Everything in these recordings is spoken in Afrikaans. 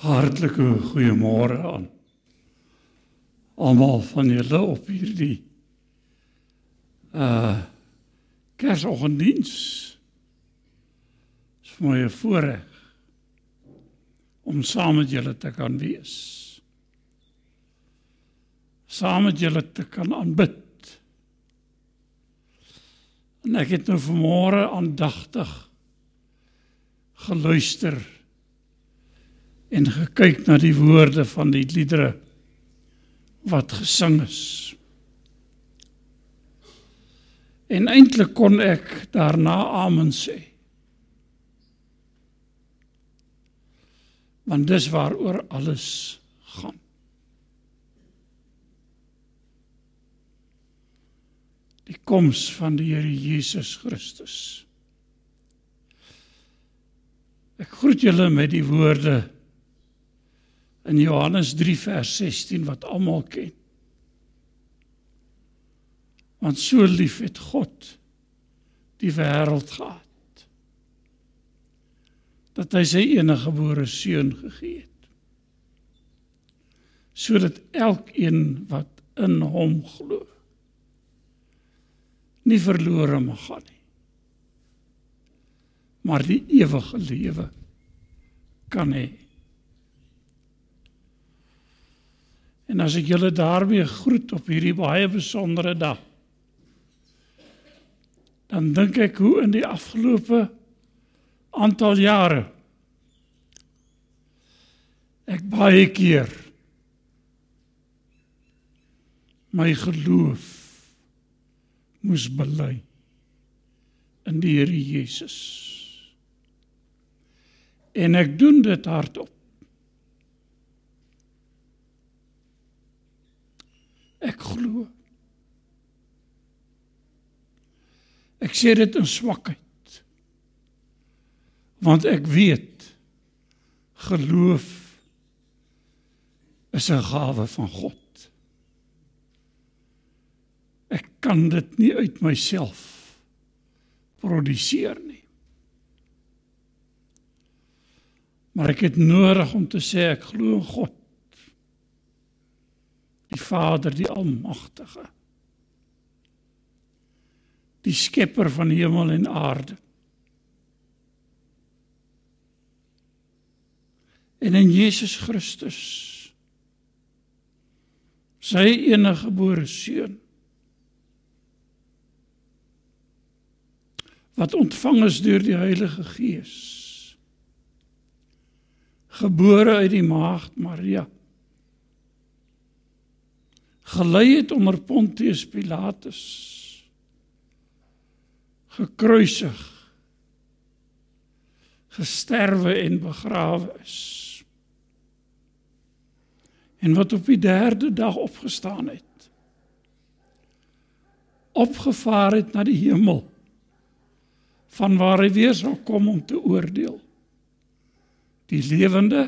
Hartlike goeiemôre aan almal van julle op hierdie uh Kersoggenddiens. Dit is vir my 'n voorreg om saam met julle te kan wees. Saam met julle te kan aanbid. En ek het nou vanmôre aandagtig geluister en gekyk na die woorde van die liedere wat gesing is. En eintlik kon ek daarna amen sê. Want dis waaroor alles gaan. Die koms van die Here Jesus Christus. Ek groet julle met die woorde in Johannes 3 vers 16 wat almal ken. Want so lief het God die wêreld gehad dat hy sy enige gebore seun gegee het sodat elkeen wat in hom glo nie verlore mag gaan nie maar die ewige lewe kan hê En as ek julle daarmee groet op hierdie baie besondere dag, dan dink ek hoe in die afgelope aantal jare ek baie keer my geloof moes bely in die Here Jesus. En ek doen dit hardop. Ek glo. Ek sê dit in swakheid. Want ek weet geloof is 'n gawe van God. Ek kan dit nie uit myself produseer nie. Maar ek het nodig om te sê ek glo in God die Vader die almagtige die skepper van hemel en aarde. En in Jesus Christus sy enige gebore seun wat ontvang is deur die Heilige Gees gebore uit die maagd Maria gelei het onder Pontius Pilatus gekruisig gesterwe en begrawe is. En wat op die derde dag opgestaan het opgevaar het na die hemel vanwaar hy weer sal kom om te oordeel die lewende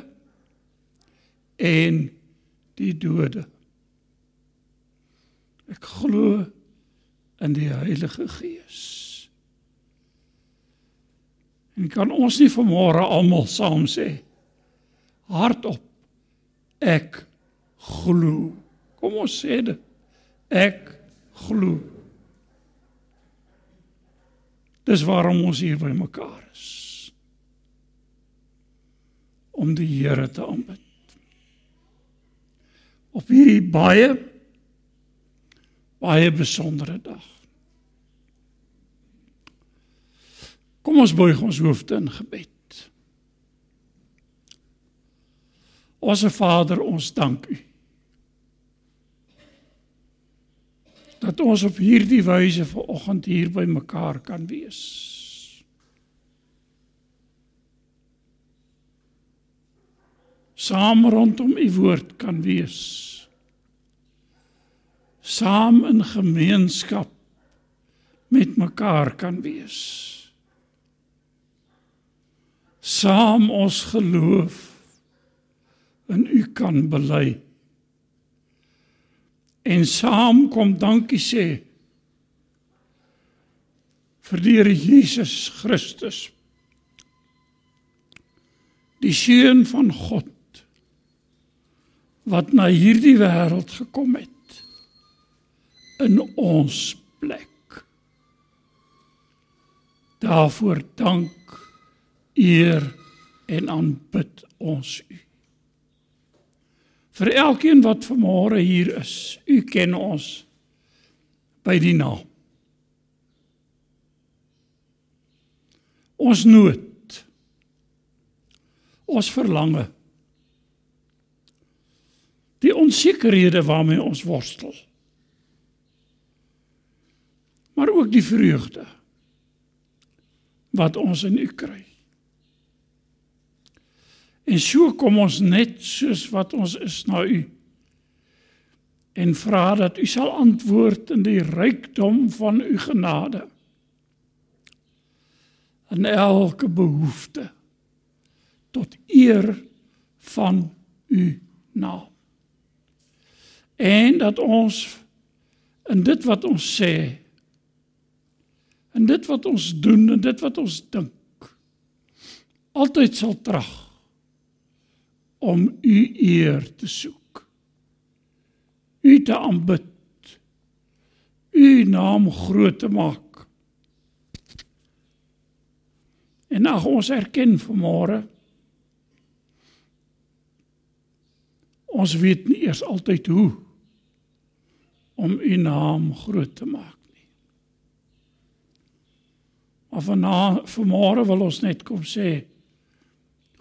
en die dode Ek glo in die Heilige Gees. En kan ons nie vanmôre almal saam sê hardop ek glo. Kom ons sê dit. Ek glo. Dis waarom ons hier by mekaar is. Om die Here te aanbid. Op hierdie baie baie besondere dag. Kom ons buig ons hoofde in gebed. Onse Vader, ons dank U. Dat ons op hierdie wyse vanoggend hier by mekaar kan wees. Saam rondom U woord kan wees saam in gemeenskap met mekaar kan wees. Saam ons geloof in U kan bely. En saam kom dankie sê vir die Here Jesus Christus. Die seun van God wat na hierdie wêreld gekom het in ons plek. Daarvoor dank, eer en aanbid ons U. Vir elkeen wat vanmôre hier is, U ken ons by die naam. Ons nood. Ons verlange. Die onsekerhede waarmee ons worstel. Maar ook die vreugde wat ons in U kry. En so kom ons net soos wat ons is na U en vra dat U sal antwoord in die rykdom van U genade in elke behoefte tot eer van U naam. En dat ons in dit wat ons sê in dit wat ons doen en dit wat ons dink altyd sal trag om u eer te soek. U te aanbid. U naam groot te maak. En ag ons erken vanmôre ons weet nie eers altyd hoe om u naam groot te maak Maar vanmôre wil ons net kom sê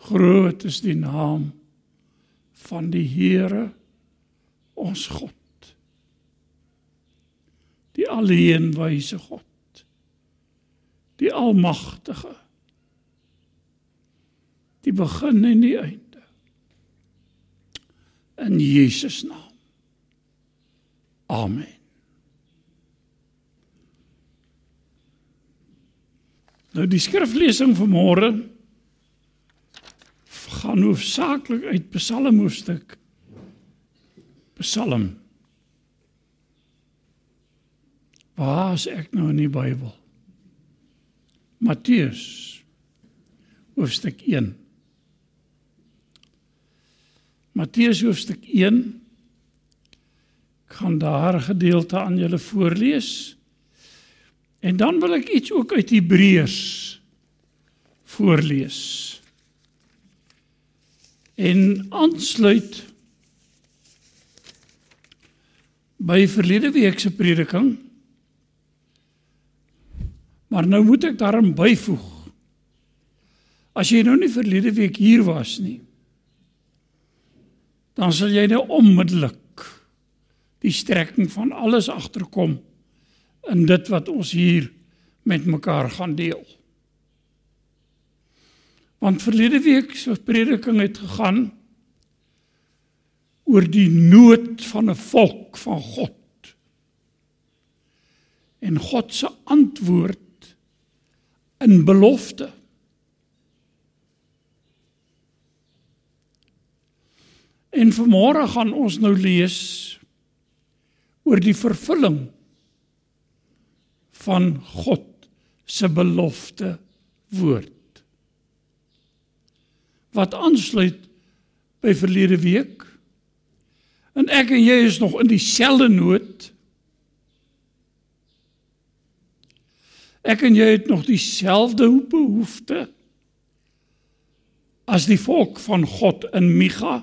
groot is die naam van die Here ons God. Die alleen wyse God. Die almagtige. Die begin en die einde. In Jesus naam. Amen. Nou die skriflesing van môre gaan hoofsaaklik uit Psalm hoofstuk Psalm. Waar is ek nou in die Bybel? Matteus hoofstuk 1 Matteus hoofstuk 1 ek gaan daar gedeelte aan julle voorlees en dan wil ek iets ook uit Hebreërs voorlees en aansluit by verlede week se prediking. Maar nou moet ek daarin byvoeg. As jy nou nie verlede week hier was nie, dan sal jy nou onmiddellik die strekking van alles agterkom in dit wat ons hier met mekaar gaan deel. Want verlede week se prediking het gegaan oor die nood van 'n volk van God. En God se antwoord in belofte. En vanmôre gaan ons nou lees oor die vervulling van God se belofte woord wat aansluit by verlede week. En ek en jy is nog in dieselfde nood. Ek en jy het nog dieselfde behoefte as die volk van God in Micha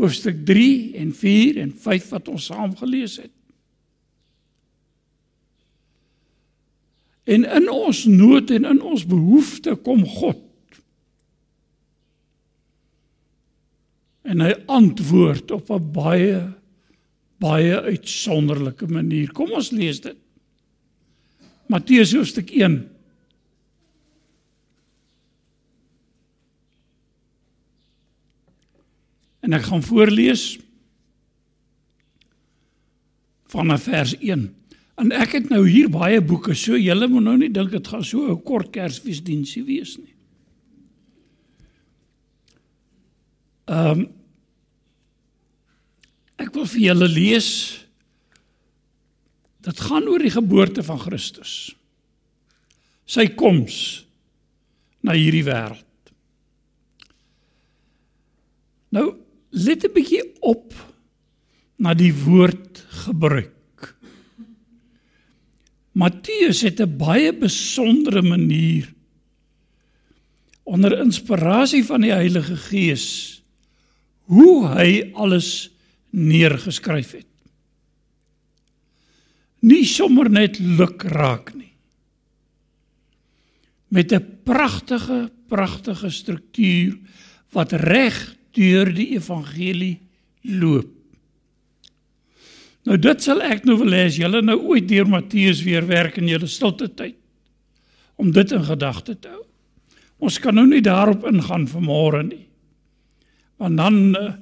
hoofstuk 3 en 4 en 5 wat ons saam gelees het. En in ons nood en in ons behoefte kom God en hy antwoord op 'n baie baie uitsonderlike manier. Kom ons lees dit. Matteus hoofstuk 1. En ek gaan voorlees van vers 1. En ek het nou hier baie boeke, so julle moet nou nie dink dit gaan so 'n kort Kersfeesdiensie wees nie. Ehm um, ek wil vir julle lees dit gaan oor die geboorte van Christus. Sy koms na hierdie wêreld. Nou let 'n bietjie op na die woord gebruik. Matteus het 'n baie besondere manier onder inspirasie van die Heilige Gees hoe hy alles neergeskryf het. Nie sommer net luk raak nie. Met 'n pragtige, pragtige struktuur wat reg deur die evangelie loop. Nou dit sal ek nou wil hê as julle nou ooit deur Matteus weer werk in julle stilte tyd om dit in gedagte te hou. Ons kan nou nie daarop ingaan vanmôre nie. Want dan eh,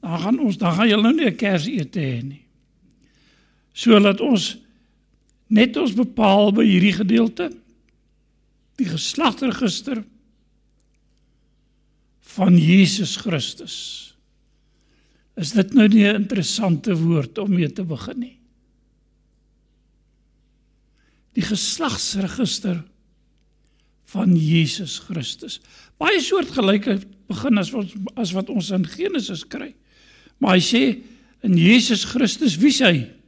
dan gaan ons dan gaan julle nou nie 'n Kersete hê nie. So laat ons net ons bepaal by hierdie gedeelte die geslagregister van Jesus Christus. Is dit nou nie 'n interessante woord om mee te begin nie? Die geslagsregister van Jesus Christus. Baie soortgelyke begin as wat as wat ons in Genesis kry. Maar hy sê in Jesus Christus wie hy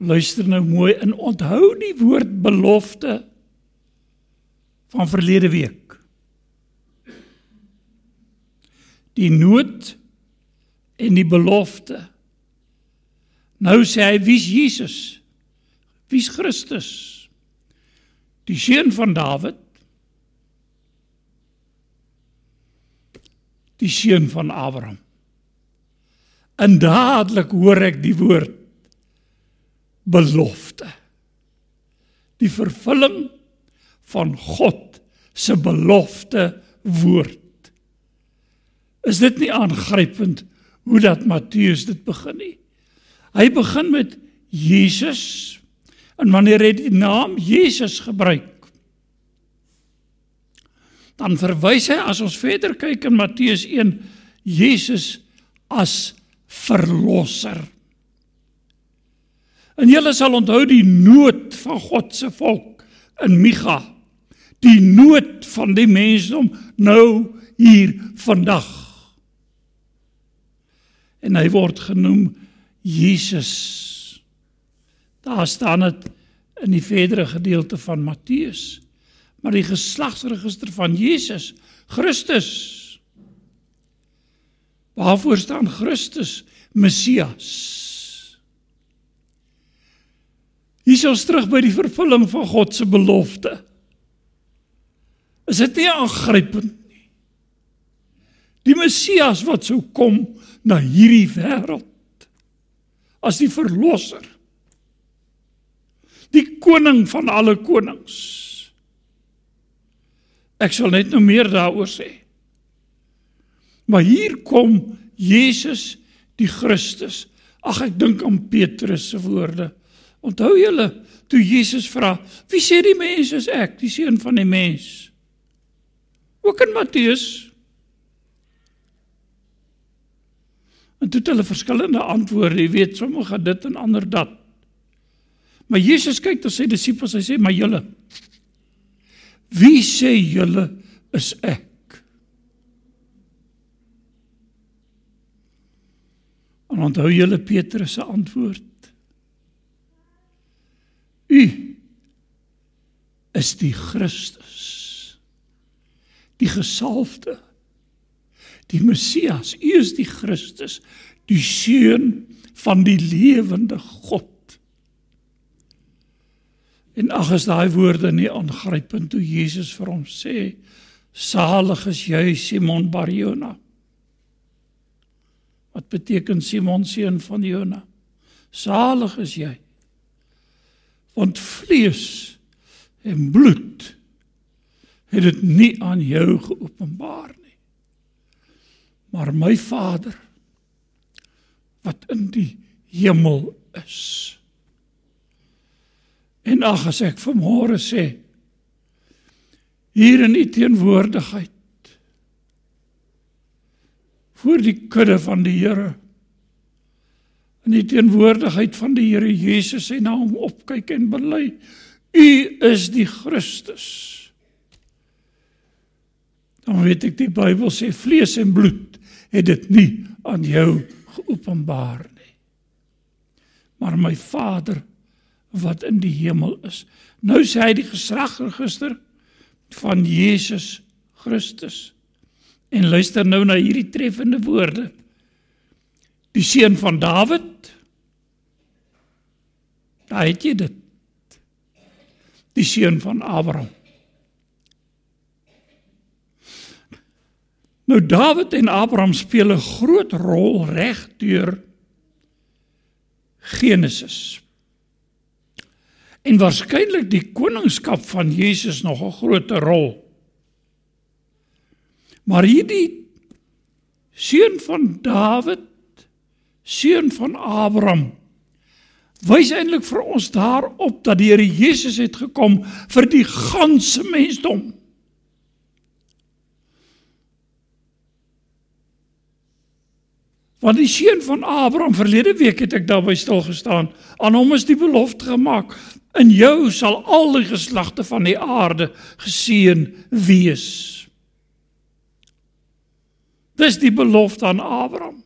Luister nou mooi en onthou die woord belofte van verlede week. Die nood en die belofte. Nou sê hy wie's Jesus? Wie's Christus? Die seun van Dawid. Die seun van Abraham. En dadelik hoor ek die woord belofte. Die vervulling van God se belofte woord. Is dit nie aangrypend hoe dat Matteus dit begin nie? Hy begin met Jesus en wanneer hy die naam Jesus gebruik dan verwys hy as ons verder kyk in Matteus 1 Jesus as verlosser. En julle sal onthou die nood van God se volk in Micha. Die nood van die mensdom nou hier vandag. En hy word genoem Jesus. Daar staan dit in die verdere gedeelte van Matteus. Maar die geslagsregister van Jesus, Christus. Waarvoor staan Christus? Messias. Hier is ons terug by die vervulling van God se belofte. Is dit nie aangrypend nie? Die Messias wat sou kom na hierdie wêreld as die verlosser. Die koning van alle konings. Ek sal net nou meer daaroor sê. Maar hier kom Jesus die Christus. Ag ek dink aan Petrus se woorde. Onthou julle toe Jesus vra, "Wie sê die mense is ek, die seun van die mens?" Ook in Matteus. En toe het hulle verskillende antwoorde, jy weet, sommige dit en ander dat. Maar Jesus kyk na sy disippels, hy sê, "Maar julle, wie sê julle is ek?" En onthou julle Petrus se antwoord. U is die Christus. Die gesalfde. Die Messias. U is die Christus, die seun van die lewende God. En ag as daai woorde nie aangrypend toe Jesus vir hom sê salig is jy Simon Barjona. Wat beteken Simon seun van Jona? Salig is jy want vlees en bloed het dit nie aan jou geopenbaar maar my Vader wat in die hemel is. En ag as ek vanmôre sê hier in u teenwoordigheid voor die kudde van die Here in die teenwoordigheid van die Here Jesus en na hom opkyk en bely u is die Christus. Dan weet ek die Bybel sê vlees en bloed het dit nie aan jou geopenbaar nie. Maar my Vader wat in die hemel is. Nou sê hy die geslagregister van Jesus Christus. En luister nou na hierdie treffende woorde. Die seun van Dawid. Daar het jy dit. Die seun van Abraham. Nou Dawid en Abraham speel 'n groot rol reg deur Genesis. En waarskynlik die koningskap van Jesus nog 'n groot rol. Maar hierdie seun van Dawid, seun van Abraham, wys eintlik vir ons daarop dat die Here Jesus het gekom vir die ganse mensdom. Want die seun van Abraham verlede week het ek daarby stil gestaan. Aan hom is die belofte gemaak: In jou sal al die geslagte van die aarde geseën wees. Dis die belofte aan Abraham.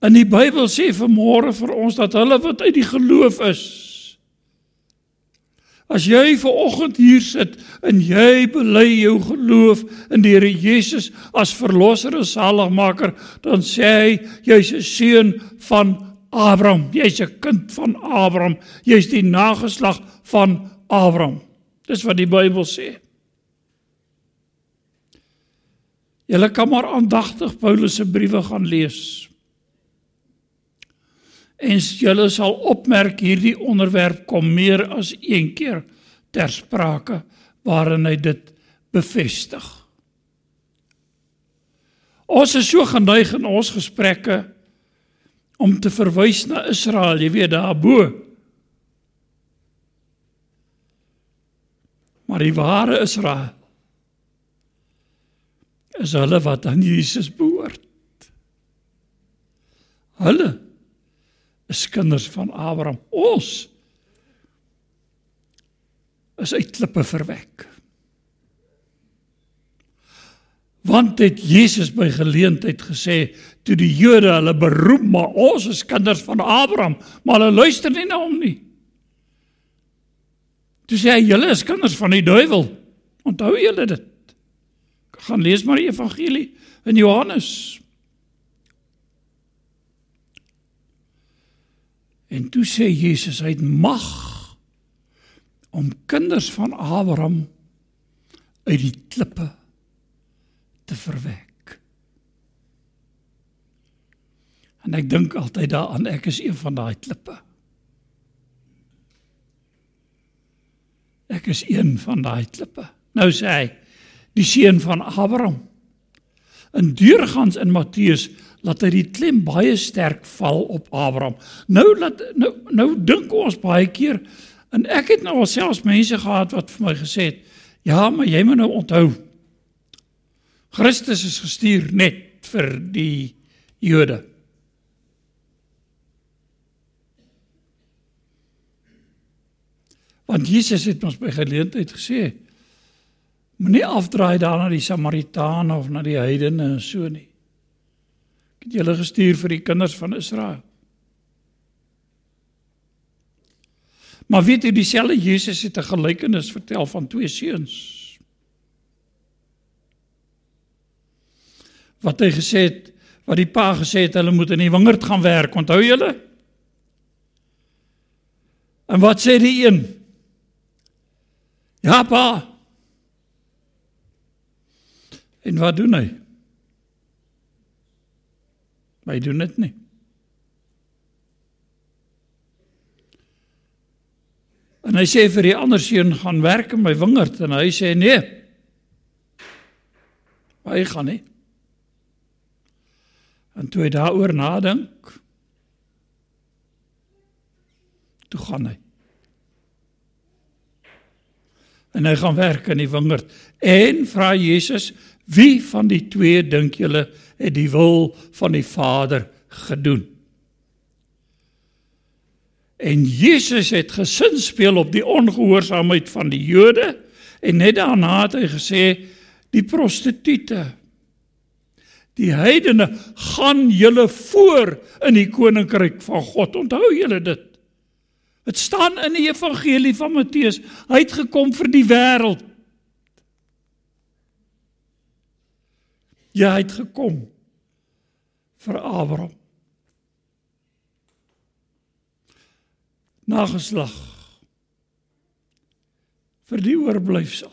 In die Bybel sê vanmôre vir ons dat hulle wat uit die geloof is As jy ver oggend hier sit en jy bely jou geloof in die Here Jesus as verlosser en saligmaker, dan sê hy jy's 'n seun van Abraham. Jy's 'n kind van Abraham. Jy's die nageslag van Abraham. Dis wat die Bybel sê. Julle kan maar aandagtig Paulus se briewe gaan lees. En julle sal opmerk hierdie onderwerp kom meer as een keer ter sprake waarin hy dit bevestig. Ons is so geneig in ons gesprekke om te verwys na Israel, jy weet daarbo. Maar die ware Israel is hulle wat aan Jesus behoort. Hulle is kinders van Abraham. Ons is uit klippe verwek. Want het Jesus by geleentheid gesê toe die Jode hulle beroep maar ons is kinders van Abraham, maar hulle luister nie na hom nie. Toe sê hy julle is kinders van die duiwel. Onthou julle dit? Gaan lees maar die evangelie in Johannes En toe sê Jesus hy het mag om kinders van Abraham uit die klippe te verwek. En ek dink altyd daaraan ek is een van daai klippe. Ek is een van daai klippe. Nou sê hy die seun van Abraham. In deurgangs in Matteus laat hy die klem baie sterk val op Abraham. Nou laat nou nou dink ons baie keer en ek het nou alselfs mense gehad wat vir my gesê het, ja, maar jy moet nou onthou Christus is gestuur net vir die Jode. Want Jesus het ons by geleentheid gesê moenie afdraai daar na die Samaritane of na die heidene en so nie. Ek het julle gestuur vir die kinders van Israel. Maar weet jy dieselfde Jesus het 'n gelykenis vertel van twee seuns. Wat hy gesê het, wat die pa gesê het hulle moet in die wingerd gaan werk, onthou julle? En wat sê die een? Ja pa. En wat doen hy? Hy doen dit nie. En hy sê vir die ander seun gaan werk in my wingerd en hy sê nee. Hy gaan nie. En toe hy daaroor nadink, toe gaan hy. En hy gaan werk in die wingerd en vra Jesus, wie van die twee dink julle het die wil van die Vader gedoen. En Jesus het gesin speel op die ongehoorsaamheid van die Jode en net daarna het hy gesê die prostituie. Die heidene gaan julle voor in die koninkryk van God. Onthou julle dit. Dit staan in die evangelie van Matteus. Hy het gekom vir die wêreld. Ja, hy het gekom vir Abraham. Nageslag vir die oorblyfsel.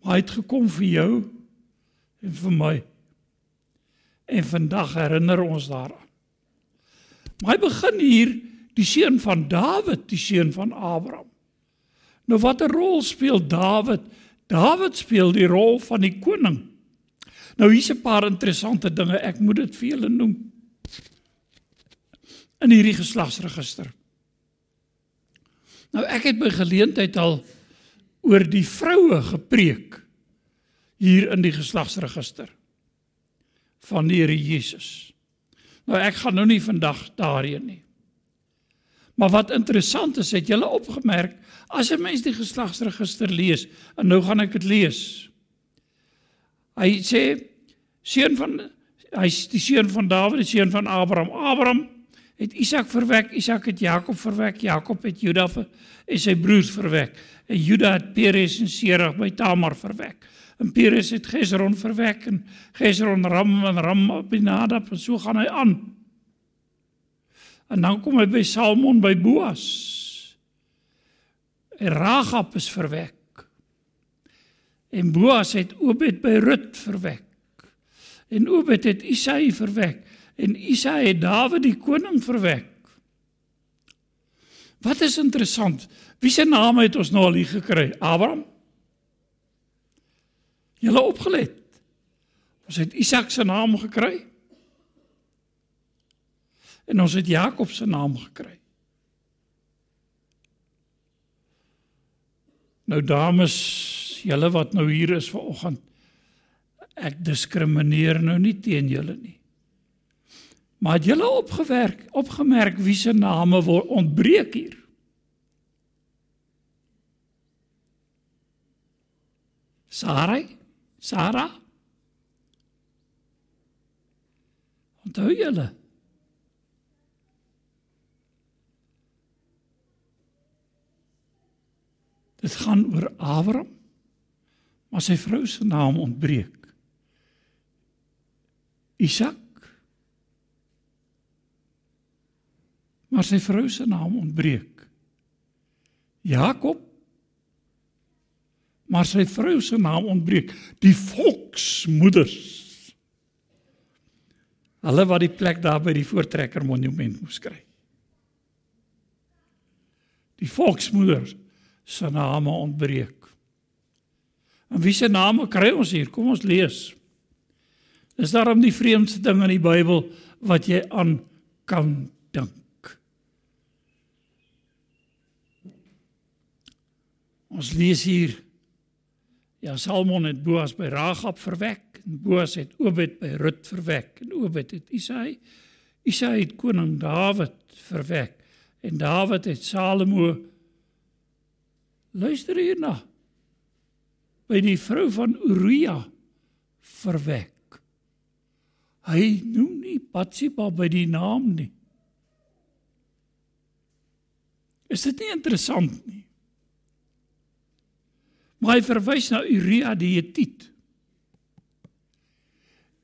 Maar hy het gekom vir jou en vir my. En vandag herinner ons daaraan. Maar hy begin hier die seun van Dawid, die seun van Abraham. Nou watter rol speel Dawid? Dawid speel die rol van die koning. Nou hier's 'n paar interessante dinge, ek moet dit vir julle noem. In hierdie geslagsregister. Nou ek het by geleentheid al oor die vroue gepreek hier in die geslagsregister van die Here Jesus. Nou ek gaan nou nie vandag daarheen nie. Maar wat interessant is, het julle opgemerk as 'n mens die geslagsregister lees en nou gaan ek dit lees. Hy sê seun van hy's die seun van Dawid, die seun van Abraham. Abraham het Isak verwek, Isak het Jakob verwek, Jakob het Juda en sy broers verwek. En Juda het Peres en Serag by Tamar verwek. En Peres het Gesron verwek en Gesron Ram en Ram Abinadab en so gaan hy aan. En dan kom hy by Salmon by Boas. En Ragab is verwek. En Boas het Obed by Rut verwek. En Obed het Isai verwek en Isai het Dawid die koning verwek. Wat is interessant? Wie se naam het ons nou al hier gekry? Abraham. Julle opgelet. Ons het Isak se naam gekry. En ons het Jakob se naam gekry. Nou dames, julle wat nou hier is vanoggend, ek diskrimineer nou nie teen julle nie. Maar het julle opgewerk, opgemerk wie se name word ontbreek hier? Sarai? Sara? Onthou julle? Dit gaan oor Abraham, maar sy vrou se naam ontbreek. Isak maar sy vrou se naam ontbreek. Jakob maar sy vrou se naam ontbreek. Die volksmoeders. Hulle wat die plek daar by die voortrekker monument moes kry. Die volksmoeders se name ontbreek. En wie se name kry ons hier? Kom ons lees. Is daarom die vreemdste ding in die Bybel wat jy aan kan dink? Ons lees hier ja Salmon het Boas by Ragab verwek en Boas het Obed by Rut verwek en Obed het Isai Isai het koning Dawid verwek en Dawid het Salomo luister hierna by die vrou van Uria verwek hy noem nie Patsiba by die naam nie is dit nie interessant nie Maar hy verwys na Uria die Hetiet.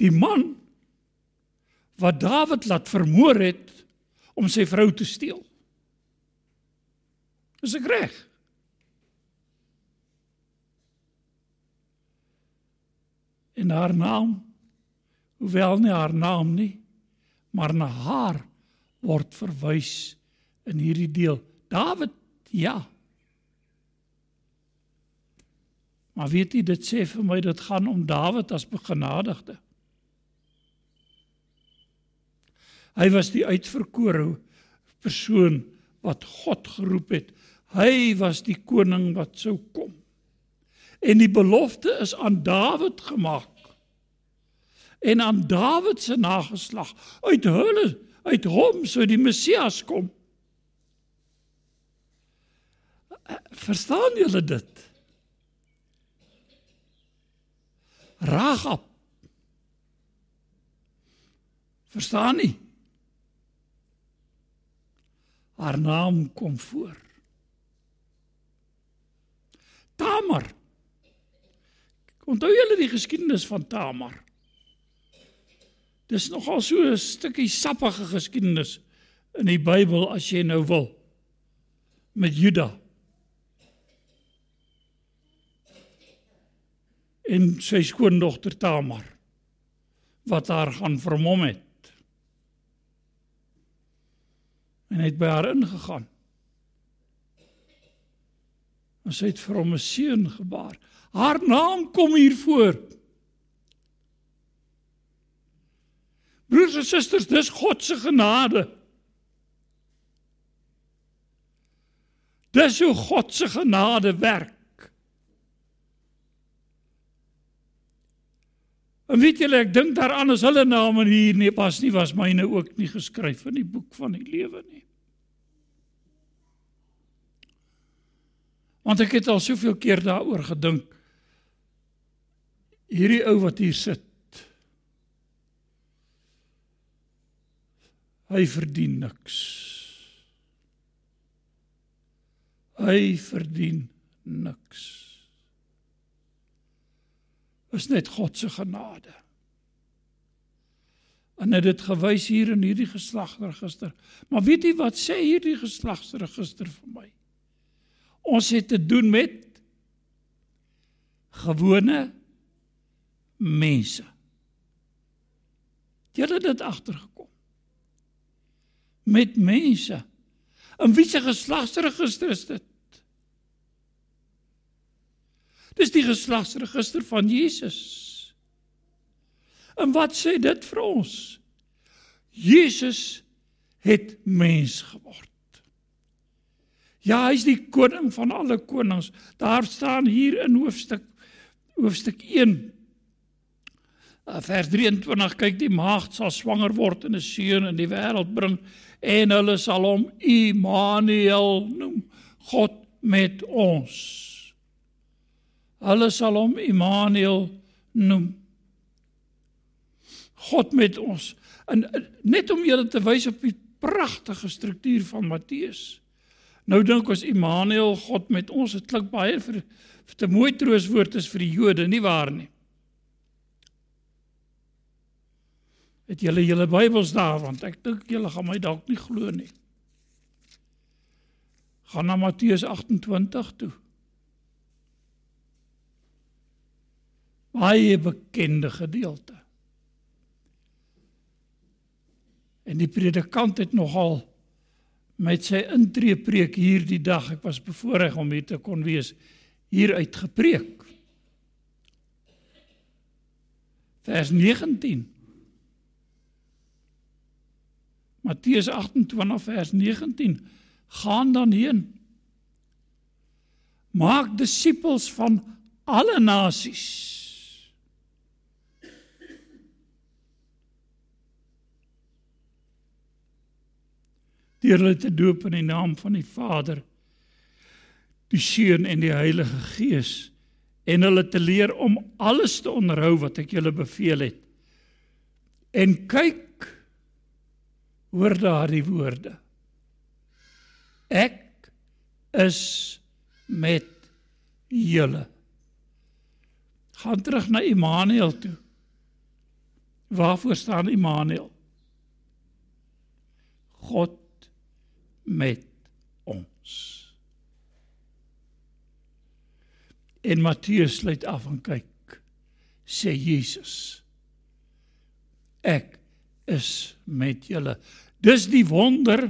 Die man wat Dawid laat vermoor het om sy vrou te steel. Is ek reg? En haar naam, hoewel nie haar naam nie, maar na haar word verwys in hierdie deel. Dawid, ja, Maar weet jy dit sê vir my dit gaan om Dawid as begenadigde. Hy was die uitverkore persoon wat God geroep het. Hy was die koning wat sou kom. En die belofte is aan Dawid gemaak. En aan Dawid se nageslag uit hulle uit hom sou die Messias kom. Verstaan julle dit? Rahab. Verstaan nie? Haar naam kom voor. Tamar. Onthou julle die geskiedenis van Tamar? Dis nogal so 'n stukkie sappige geskiedenis in die Bybel as jy nou wil met Juda. En sy skoondogter Tamar wat haar gaan vermom het. En hy het by haar ingegaan. En sy het vir hom 'n seun gebaar. Haar naam kom hier voor. Broers en susters, dis God se genade. Dis hoe God se genade werk. En weet julle, ek dink daaraan as hulle name hier nie pas nie, was myne ook nie geskryf in die boek van die lewe nie. Want ek het al soveel keer daaroor gedink. Hierdie ou wat hier sit. Hy verdien niks. Hy verdien niks. Is net God se genade. En het dit gewys hier in hierdie geslagsregister. Maar weet jy wat sê hierdie geslagsregister vir my? Ons het te doen met gewone mense. Het dit agtergekom. Met mense. In wie se geslagsregister is dit? Dis die geslagsregister van Jesus. En wat sê dit vir ons? Jesus het mens geword. Ja, hy's die koning van alle konings. Daar staan hier in hoofstuk hoofstuk 1 eh, vers 23 kyk die maagd sal swanger word en 'n seun in die wêreld bring en hulle sal hom Immanuel noem. God met ons. Hulle sal hom Immanuel noem. God met ons. En eh, net om julle te wys op die pragtige struktuur van Matteus. Nou dink ons Immanuel, God met ons, dit klink baie vir, vir 'n mooi trooswoord is vir die Jode, nie waar nie? Het julle julle Bybels daar want ek dink julle gaan my dalk nie glo nie. Gaan na Matteus 28 toe. Baie bekende gedeelte. En die predikant het nogal met sy intreepreek hierdie dag, ek was bevoorreg om hier te kon wees, hier uit gepreek. Vers 19. Matteus 28 vers 19 gaan dan heen. Maak disippels van alle nasies. deur hulle te doop in die naam van die Vader, die Seun en die Heilige Gees en hulle te leer om alles te onderhou wat ek julle beveel het. En kyk hoor daardie woorde. Ek is met julle. Gaan terug na Immanuel toe. Waarvoor staan Immanuel? God met ons. En Matteus sluit af en kyk sê Jesus ek is met julle. Dis die wonder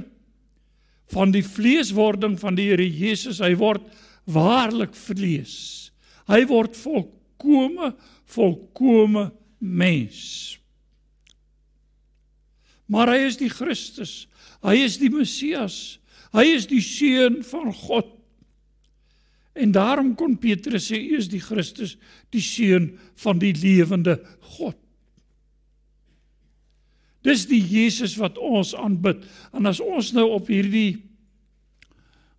van die vleeswording van die Here Jesus. Hy word waarlik vlees. Hy word volkome volkome mens. Maar hy is die Christus. Hy is die Messias. Hy is die seun van God. En daarom kon Petrus sê hy is die Christus, die seun van die lewende God. Dis die Jesus wat ons aanbid. En as ons nou op hierdie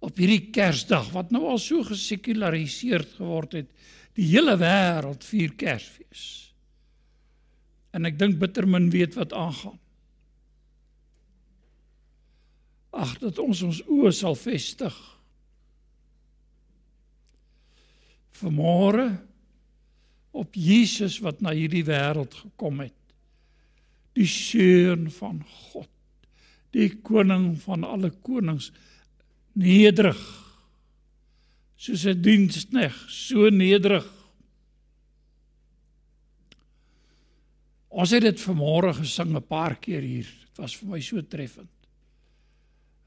op hierdie Kersdag wat nou al so gesekulariseerd geword het, die hele wêreld vier Kersfees. En ek dink bitter min weet wat aangaan. Ag dat ons ons oë sal vestig. Vermore op Jesus wat na hierdie wêreld gekom het. Die seun van God. Die koning van alle konings nederig. Soos 'n dienskneg, so nederig. Ons het dit vanmôre gesing 'n paar keer hier. Dit was vir my so treffend.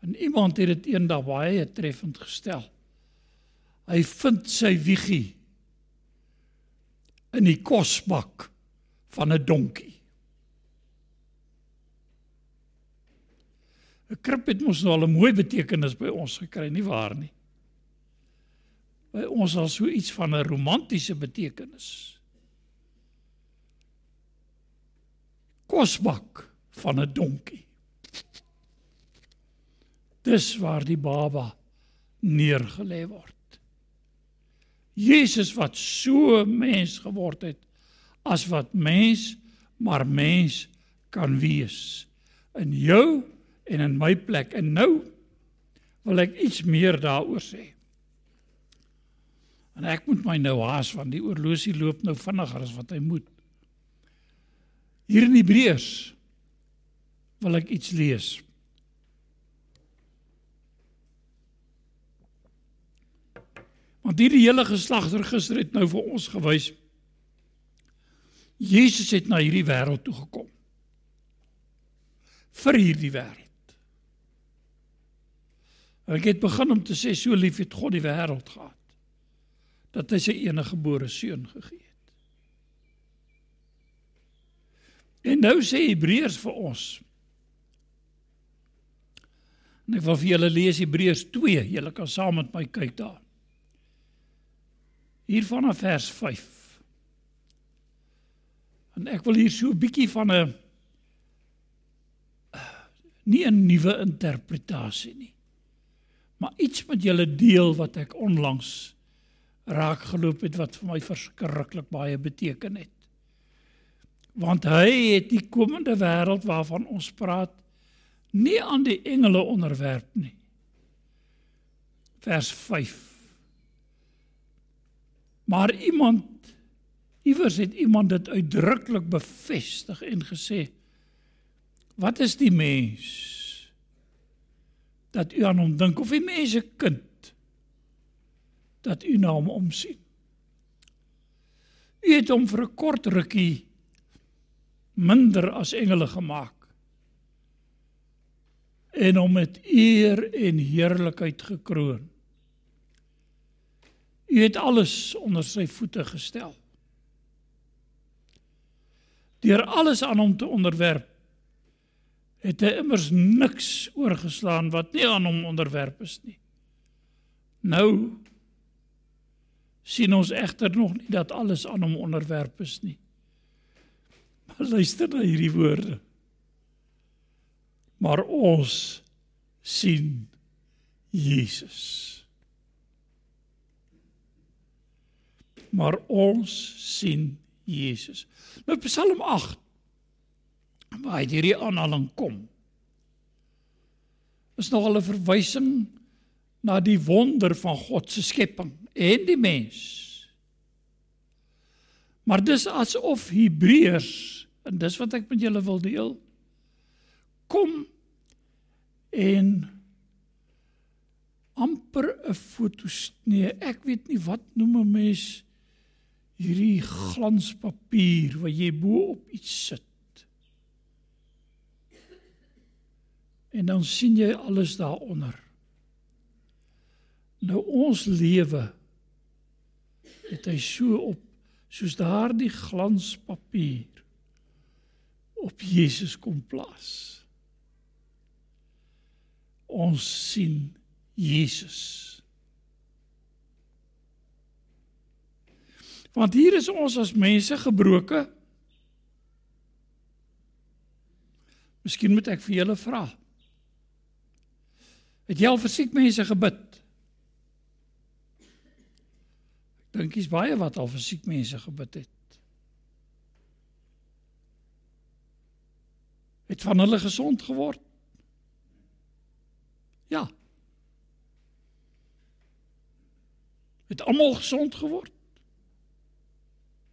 En iemand het dit eendag baie treffend gestel. Hy vind sy wiegie in die kosbak van 'n donkie. 'n Krib het mos nou al 'n mooi betekenis by ons gekry, nie waar nie? By ons al so iets van 'n romantiese betekenis. Kosbak van 'n donkie. Dis waar die baba neergelê word. Jesus wat so mens geword het as wat mens maar mens kan wees in jou en in my plek. En nou wil ek iets meer daaroor sê. En ek moet my nou haas want die oorlosie loop nou vinniger as wat hy moet. Hier in Hebreërs wil ek iets lees. Want hierdie hele geslagregister het nou vir ons gewys Jesus het na hierdie wêreld toe gekom. vir hierdie wêreld. Ek het begin om te sê so lief het God die wêreld gehad dat hy sy enige gebore seun gegee het. En nou sê Hebreërs vir ons. En ek wil vir julle lees Hebreërs 2. Julle kan saam met my kyk daar. Hier vanaf vers 5. En ek wil hier so 'n bietjie van 'n nie 'n nuwe interpretasie nie. Maar iets met julle deel wat ek onlangs raak geloop het wat vir my verskriklik baie beteken het. Want hy het die komende wêreld waarvan ons praat nie aan die engele onderwerp nie. Vers Maar iemand iewers het iemand dit uitdruklik bevestig en gesê: Wat is die mens dat u aan hom dink of die mens se kind dat u na hom omsien? U het hom vir 'n kort rukkie minder as engele gemaak en hom met eer en heerlikheid gekroon. U het alles onder sy voete gestel. Deur alles aan hom te onderwerp, het hy immers niks oorgeslaan wat nie aan hom onderwerp is nie. Nou sien ons egter nog nie dat alles aan hom onderwerp is nie. Maar luister na hierdie woorde. Maar ons sien Jesus. maar ons sien Jesus. Nou Psalm 8 waar hierdie aanhaling kom. Is nogal 'n verwysing na die wonder van God se skepping en die mens. Maar dis asof Hebreërs en dis wat ek met julle wil deel kom en amper 'n fotos nee ek weet nie wat noem 'n mens hierdie glanspapier wat jy bo op iets sit. En dan sien jy alles daaronder. Nou ons lewe het hy so op soos daardie glanspapier op Jesus kom plaas. Ons sien Jesus. Want hier is ons as mense gebroke. Miskien moet ek vir julle vra. Het jy al vir siek mense gebid? Ek dink dis baie wat al vir siek mense gebid het. Het van hulle gesond geword? Ja. Het almal gesond geword?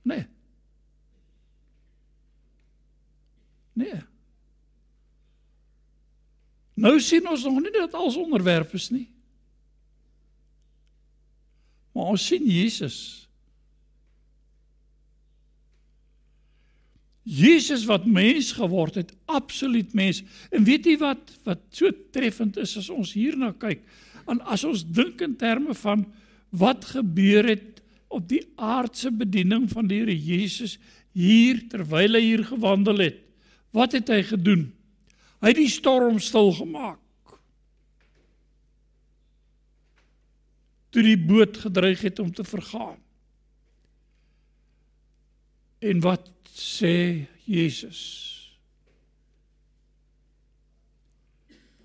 Nee. Nee. Nou sien ons nog nie dat als onderwerp is nie. Maar ons sien Jesus. Jesus wat mens geword het, absoluut mens. En weet jy wat wat so treffend is as ons hierna kyk? En as ons dink in terme van wat gebeur het op die aardse bediening van die Here Jesus hier terwyl hy hier gewandel het. Wat het hy gedoen? Hy het die storm stil gemaak. Toe die boot gedreig het om te vergaan. En wat sê Jesus?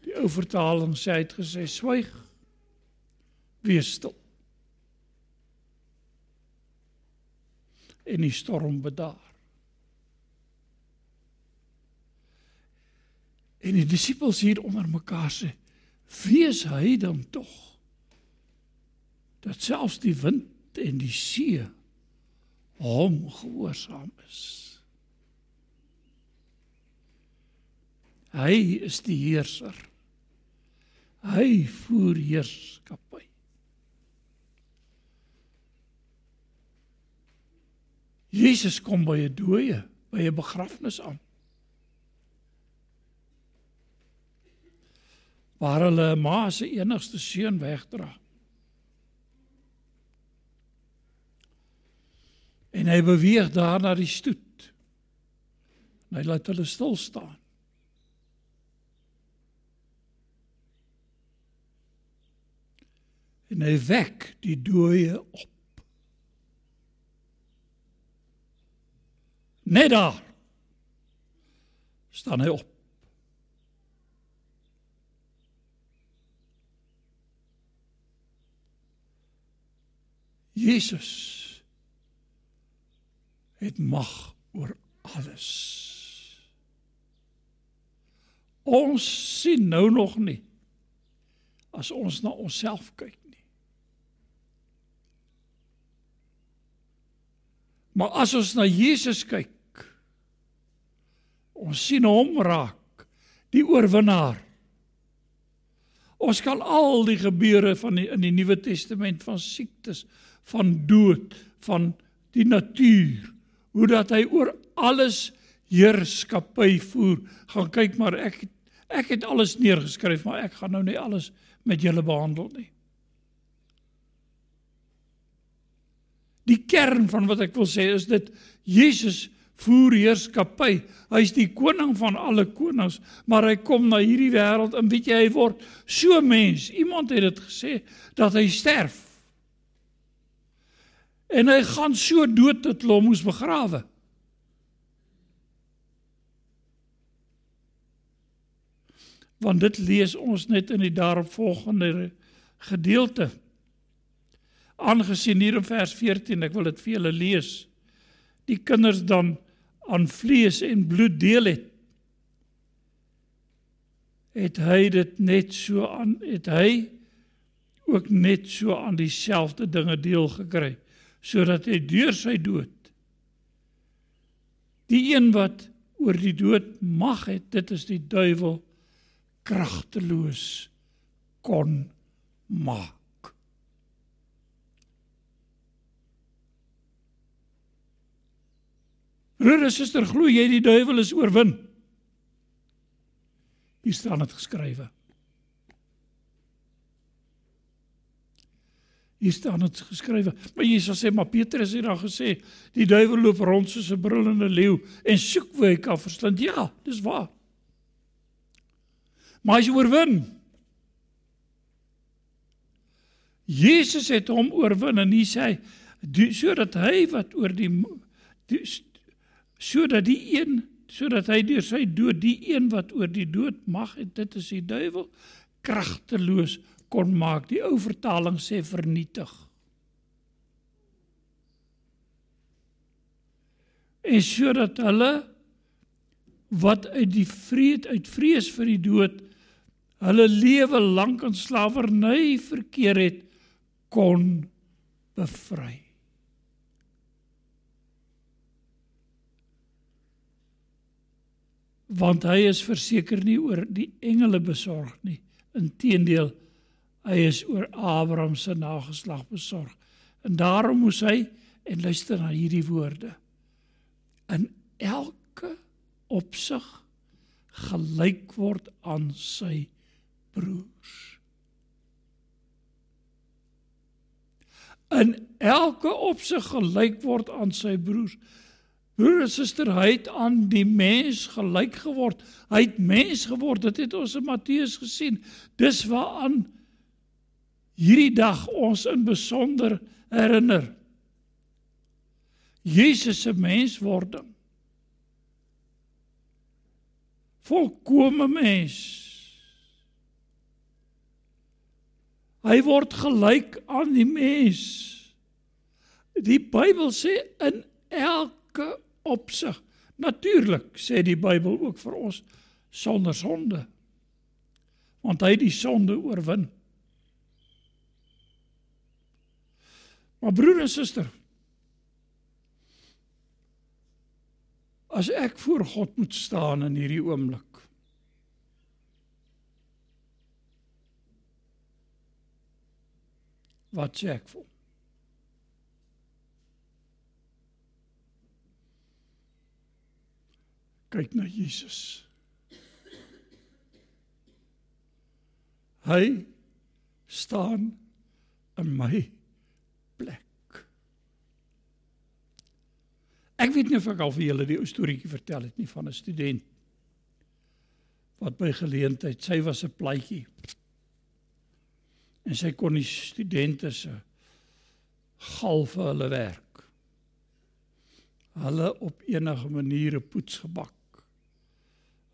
Die ou vertaling sê hy het gesê swyg. Wees stil. En die storm bedaar. En die disippels hier onder mekaar sê: "Wees hy dan tog dat selfs die wind en die see hom gehoorsaam is." Hy is die heerser. Hy voer heerskappy. Jesus kom by 'n dooie, by 'n begrafnis aan. Waar hulle ma se enigste seun wegdra. En hy beweeg daar na die stoet. En hy laat hulle stil staan. En hy wek die dooie op. Net daar staan hy op. Jesus het mag oor alles. Ons sien nou nog nie as ons na onsself kyk nie. Maar as ons na Jesus kyk, ons sien hom raak, die oorwinnaar. Ons kan al die gebeure van die, in die Nuwe Testament van siektes, van dood, van die natuur, hoe dat hy oor alles heerskappy voer. Gaan kyk maar ek ek het alles neergeskryf, maar ek gaan nou nie alles met julle behandel nie. Die kern van wat ek wil sê is dit Jesus voer heerskappy. Hy's die koning van alle konings, maar hy kom na hierdie wêreld en weet jy hy word so mens. Iemand het dit gesê dat hy sterf. En hy gaan so dood dat hulle hom moes begrawe. Want dit lees ons net in die daaropvolgende gedeelte. Aangesien hier in vers 14, ek wil dit vir julle lees. Die kinders dan aan vlees en bloed deel het. Het hy dit net so aan het hy ook net so aan dieselfde dinge deel gekry sodat hy deur sy dood die een wat oor die dood mag het dit is die duiwel kragteloos kon maak Broer en suster glo jy die duiwel is oorwin Hier staan dit geskrywe Hier staan dit geskrywe. Maar Jesus sê maar Petrus het dan gesê die duiwel loop rond soos 'n brullende leeu en soek waar hy kan verslind. Ja, dis waar. Maar hy oorwin. Jesus het hom oorwin en hy sê sodat hy wat oor die, die sodat die een sodat hy deur sy dood die een wat oor die dood mag het dit is die duiwel kragteloos kon maak. Die ou vertaling sê vernietig. En sodat hulle wat uit die vreed uit vrees vir die dood hulle lewe lank in slawerny verkeer het kon bevry. Want hy is verseker nie oor die engele besorg nie. Inteendeel, hy is oor Abraham se nageslag besorg. En daarom moes hy en luister na hierdie woorde in elke opsig gelyk word aan sy broers. In elke opsig gelyk word aan sy broers. Broer en suster, hy het aan die mens gelyk geword. Hy het mens geword. Dit het ons in Matteus gesien. Dis waaraan hierdie dag ons in besonder herinner. Jesus se menswording. Volkomme mens. Hy word gelyk aan die mens. Die Bybel sê in elke opsig. Natuurlik sê die Bybel ook vir ons sonder sonde. Want hy het die sonde oorwin. Maar broer en suster, as ek voor God moet staan in hierdie oomblik wat sê ek vir kyk na Jesus hy staan in my Ek weet nie of ek al vir julle die ou storieetjie vertel het nie van 'n student wat by geleentheid, sy was 'n plaatjie. En sy kon die studente se gal vir hulle werk. Hulle op enige maniere poets gebak.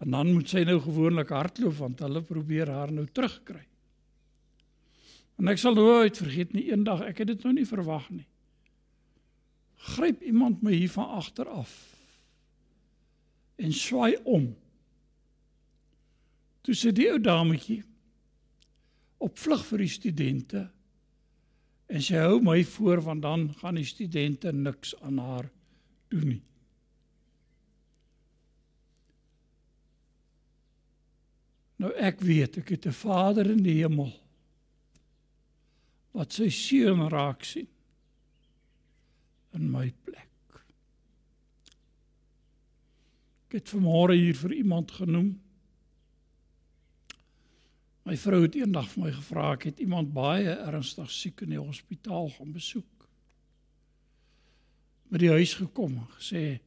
En dan moet sy nou gewoonlik hardloop want hulle probeer haar nou terugkry. En ek sal nooit vergeet nie eendag, ek het dit nou nie verwag nie gryp iemand my hier van agter af en swaai om. Toe sit die ou dametjie op vlug vir die studente en sy hou my voor want dan gaan die studente niks aan haar doen nie. Nou ek weet ek het 'n Vader in die hemel wat sy seun raak sien in my plek. Ek het vanmôre hier vir iemand genoem. My vrou het eendag vir my gevra, ek het iemand baie ernstig siek in die hospitaal gaan besoek. By die huis gekom en gesê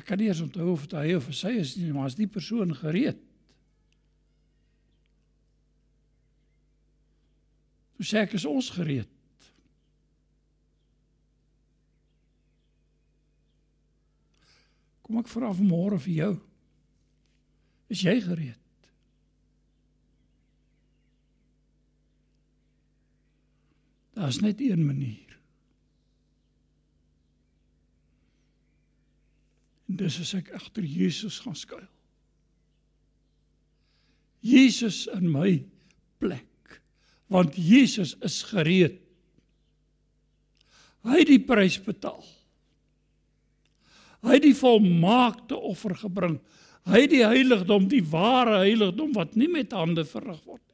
ek kan nie eens onthou of dit hy of sy is nie, maar as die persoon gereed. Toe sê ek is ons gereed. Kom ek vra vanmôre vir jou. Is jy gereed? Daar's net een manier. En dis as ek agter Jesus gaan skuil. Jesus in my plek. Want Jesus is gereed. Hy het die prys betaal. Hy het die volmaakte offer gebring. Hy het die heiligdom, die ware heiligdom wat nie met hande verrig word.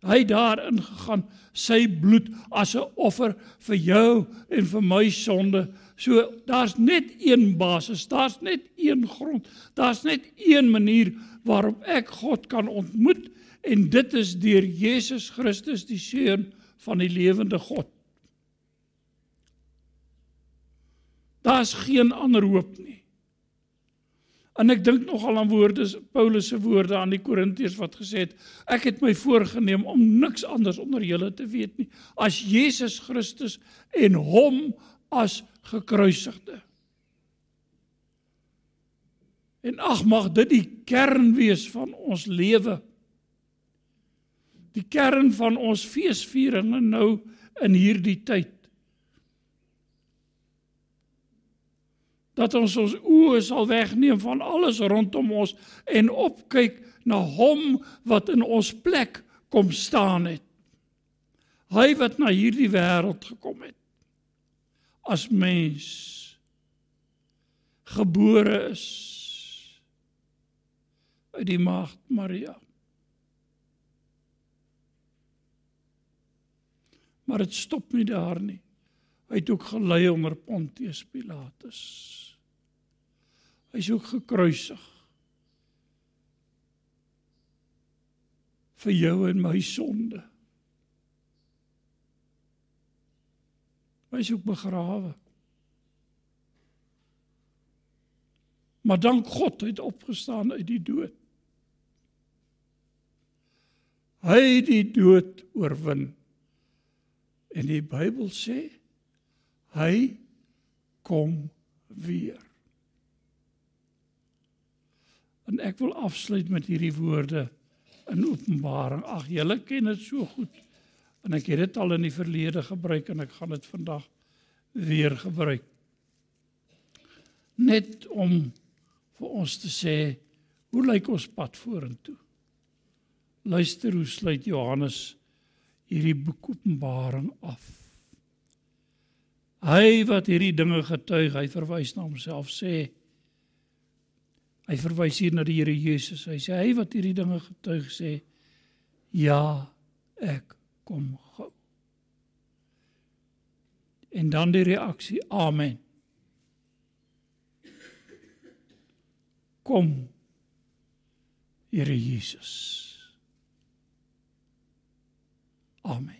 Hy daarin gegaan sy bloed as 'n offer vir jou en vir my sonde. So daar's net een basis, daar's net een grond. Daar's net een manier waarop ek God kan ontmoet en dit is deur Jesus Christus die seun van die lewende God. Daar's geen ander hoop nie. En ek dink nogal aan woorde Paulus se woorde aan die Korintiërs wat gesê het ek het my voorgenem om niks anders onder julle te weet nie as Jesus Christus en hom as gekruisigde. En ag mag dit die kern wees van ons lewe. Die kern van ons feesvieringe nou in hierdie tyd. Dat ons ons oë sal wegneem van alles rondom ons en opkyk na hom wat in ons plek kom staan het. Hy wat na hierdie wêreld gekom het as mens gebore is uit die maagd Maria. Maar dit stop nie daar nie. Hy het ook gelei onder Pontius Pilatus. Hy is ook gekruisig. vir jou en my sonde. Hy is ook begrawe. Maar dank God het opgestaan uit die dood. Hy het die dood oorwin. En die Bybel sê hy kom weer. En ek wil afsluit met hierdie woorde in Openbaring. Ag, julle ken dit so goed. En ek het dit al in die verlede gebruik en ek gaan dit vandag weer gebruik. Net om vir ons te sê hoe lyk ons pad vorentoe? Luister hoe sluit Johannes hierdie boek Openbaring af. Hy wat hierdie dinge getuig, hy verwys na homself sê hy verwys hier na die Here Jesus. Hy sê hy wat hierdie dinge getuig sê ja, ek kom gou. En dan die reaksie amen. Kom Here Jesus. Amen.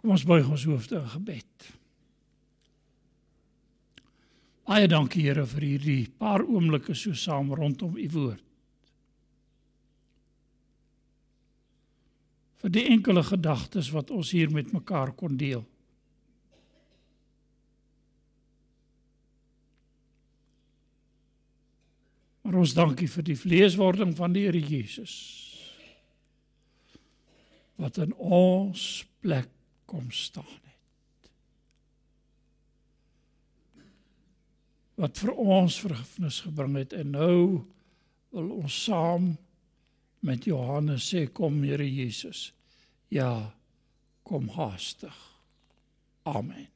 Kom ons buig ons hoofde in gebed. Baie dankie Here vir hierdie paar oomblikke so saam rondom u woord. Vir die enkele gedagtes wat ons hier met mekaar kon deel. Maar ons dankie vir die vleeswording van die Here Jesus wat in ons plek kom staan Wat vir ons vergifnis gebring het en nou wil ons saam met Johannes sê kom Here Jesus. Ja, kom haastig. Amen.